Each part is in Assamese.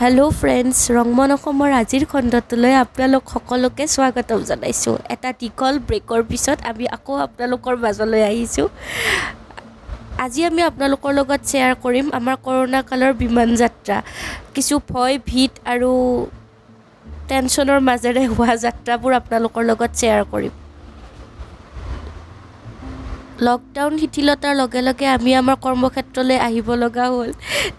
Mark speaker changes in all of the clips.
Speaker 1: হেল্ল' ফ্ৰেণ্ডছ ৰংমন অসমৰ আজিৰ খণ্ডটোলৈ আপোনালোক সকলোকে স্বাগতম জনাইছোঁ। এটা দীঘল ব্ৰেকৰ পিছত আমি আকৌ আপোনালোকৰ মাজলৈ আহিছোঁ। আজি আমি আপোনালোকৰ লগত শ্বেয়াৰ কৰিম আমাৰ কৰোণা কালৰ বিমান যাত্ৰা। কিছু ভয় ভীত আৰু টেনশ্যনৰ মাজেৰে হোৱা যাত্ৰাবোৰ আপোনালোকৰ লগত শ্বেয়াৰ কৰিম। লকডাউন শিথিলতাৰ লগে লগে আমি আমাৰ কৰ্মক্ষেত্ৰলৈ আহিব লগা হ'ল।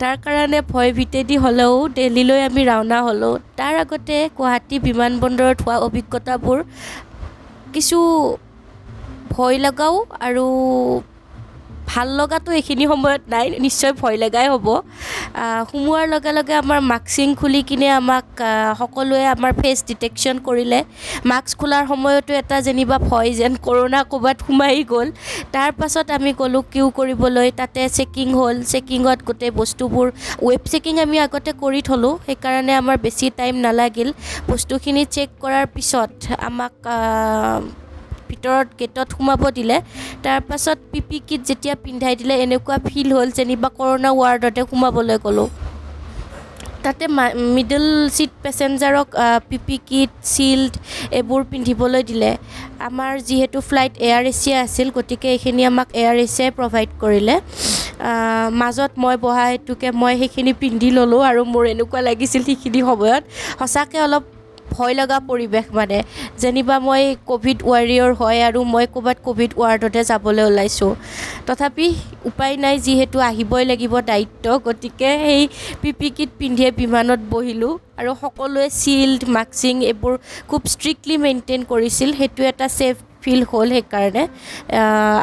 Speaker 1: তাৰ কাৰণে ভয় ভীতেদি হ'লেও দিল্লীলৈ আমি ৰাওনা হ'লোঁ। তাৰ আগতে গুৱাহাটী বিমানবন্দৰত হোৱা অভিজ্ঞতাবোৰ কিছু ভয় লগাও আৰু ভাল লগাটো এইখিনি সময়ত নাই নিশ্চয় ভয় লগাই হ'ব। সোমোৱাৰ লগে লগে আমাৰ মাস্কিং খুলি কিনে আমাক সকলোৱে আমাৰ ফেচ ডিটেকশ্যন কৰিলে। মাস্ক খোলাৰ সময়তো এটা যেনিবা ভয় যেন কৰোণা ক'ৰবাত সোমাই গ'ল। তাৰ পাছত আমি গ'লোঁ কিউ কৰিবলৈ? তাতে চেকিং হ'ল। চেকিঙত গোটেই বস্তুবোৰ ৱেব চেকিং আমি আগতে কৰি থ'লোঁ সেইকাৰণে আমাৰ বেছি টাইম নালাগিল। বস্তুখিনি চেক কৰাৰ পিছত আমাক ভিতৰত গেটত সোমাব দিলে। তাৰপাছত পি পি কিট যেতিয়া পিন্ধাই দিলে এনেকুৱা ফিল হ'ল যেনিবা কৰোণা ৱাৰ্ডতে সোমাবলৈ গ'লোঁ। তাতে মিডল ছিট পেচেঞ্জাৰক পি পি কিট ছিল্ড এইবোৰ পিন্ধিবলৈ দিলে। আমাৰ যিহেতু ফ্লাইট এয়াৰ এছিয়া আছিল গতিকে এইখিনি আমাক এয়াৰ এছিয়াই প্ৰভাইড কৰিলে। মাজত মই বহা হেতুকে মই সেইখিনি পিন্ধি ল'লোঁ আৰু মোৰ এনেকুৱা লাগিছিল সেইখিনি সময়ত। সঁচাকৈ অলপ ভয় লগা পৰিৱেশ মানে। যেনিবা মই ক'ভিড ৱাৰিয়ৰ হয় আৰু মই ক'ৰবাত ক'ভিড ৱাৰ্ডতে যাবলৈ ওলাইছোঁ। তথাপি উপায় নাই যিহেতু আহিবই লাগিব দায়িত্ব। গতিকে সেই পি পি কিট পিন্ধিয়ে বিমানত বহিলোঁ আৰু সকলোৱে ছিল্ড মাস্কিং এইবোৰ খুব ষ্ট্ৰিক্টলি মেইনটেইন কৰিছিল। সেইটো এটা ছেফ ফিল হ'ল সেইকাৰণে।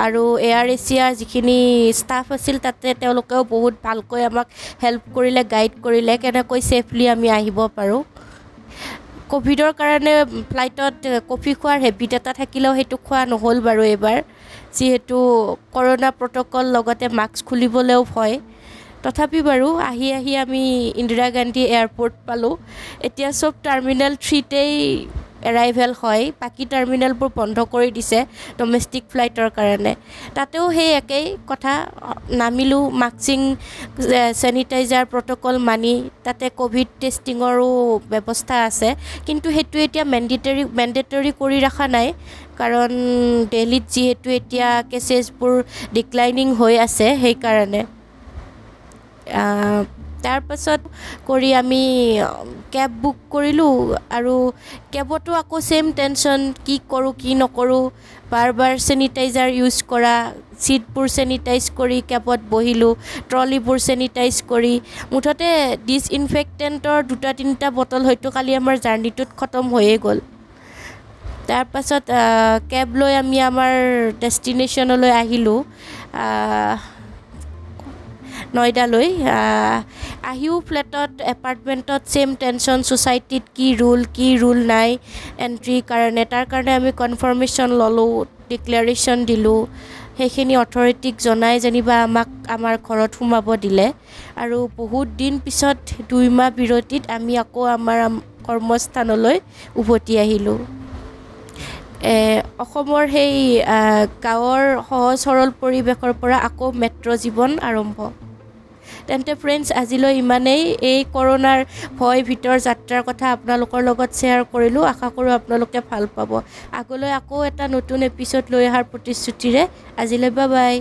Speaker 1: আৰু এয়াৰ এছিয়াৰ যিখিনি ষ্টাফ আছিল তাতে তেওঁলোকেও বহুত ভালকৈ আমাক হেল্প কৰিলে গাইড কৰিলে কেনেকৈ ছেফলি আমি আহিব পাৰোঁ। ক'ভিডৰ কাৰণে ফ্লাইটত কফি খোৱাৰ হেবিট এটা থাকিলেও সেইটো খোৱা নহ'ল বাৰু এইবাৰ। যিহেতু কৰোণা প্ৰট'কল লগতে মাস্ক খুলিবলৈও ভয়। তথাপি বাৰু আহি আহি আমি ইন্দিৰা গান্ধী এয়াৰপৰ্ট পালোঁ। এতিয়া চব টাৰ্মিনেল থ্ৰীতেই এৰাইভেল হয় বাকী টাৰ্মিনেলবোৰ বন্ধ কৰি দিছে ডমেষ্টিক ফ্লাইটৰ কাৰণে। তাতেও সেই একেই কথা নামিলোঁ মাস্কিং চেনিটাইজাৰ প্ৰট'কল মানি তাতে ক'ভিড টেষ্টিঙৰো ব্যৱস্থা আছে। কিন্তু সেইটো এতিয়া মেণ্ডিটেৰী মেণ্ডেটৰী কৰি ৰখা নাই কাৰণ দিল্লীত যিহেতু এতিয়া কেচেছবোৰ ডিক্লাইনিং হৈ আছে সেইকাৰণে। তাৰপাছত কৰি আমি কেব বুক কৰিলোঁ আৰু কেবতো আকৌ ছেইম টেনশ্যন কি কৰোঁ কি নকৰোঁ। বাৰ বাৰ চেনিটাইজাৰ ইউজ কৰা ছিটবোৰ চেনিটাইজ কৰি কেবত বহিলোঁ ট্ৰলিবোৰ চেনিটাইজ কৰি। মুঠতে ডিছইনফেক্টেণ্টৰ দুটা তিনিটা বটল হয়তো কালি আমাৰ জাৰ্ণিটোত খতম হৈয়ে গ'ল। তাৰপাছত কেব লৈ আমি আমাৰ ডেষ্টিনেশ্যনলৈ আহিলোঁ। নয়দালৈ আহিও ফ্লেটত এপাৰ্টমেণ্টত ছেইম টেনশ্যন ছ'চাইটিত কি ৰুল কি ৰুল নাই এণ্ট্ৰিৰ কাৰণে তাৰ কাৰণে আমি কনফাৰ্মেশ্যন ল'লোঁ ডিক্লেৰেশ্যন দিলোঁ সেইখিনি অথৰিটিক জনাই যেনিবা আমাক আমাৰ ঘৰত সোমাব দিলে। আৰু বহুত দিন পিছত দুই মাহ বিৰতিত আমি আকৌ আমাৰ কৰ্মস্থানলৈ উভতি আহিলোঁ। অসমৰ সেই গাঁৱৰ সহজ সৰল পৰিৱেশৰ পৰা আকৌ মেট্ৰ' জীৱন আৰম্ভ। তেন্তে ফ্ৰেণ্ডছ আজিলৈ ইমানেই। এই কৰোণাৰ ভয় ভীতৰ যাত্ৰাৰ কথা আপোনালোকৰ লগত শ্বেয়াৰ কৰিলোঁ। আশা কৰোঁ আপোনালোকে ভাল পাব। আগলৈ আকৌ এটা নতুন এপিছ'ড লৈ অহাৰ প্ৰতিশ্ৰুতিৰে আজিলৈ বা বাই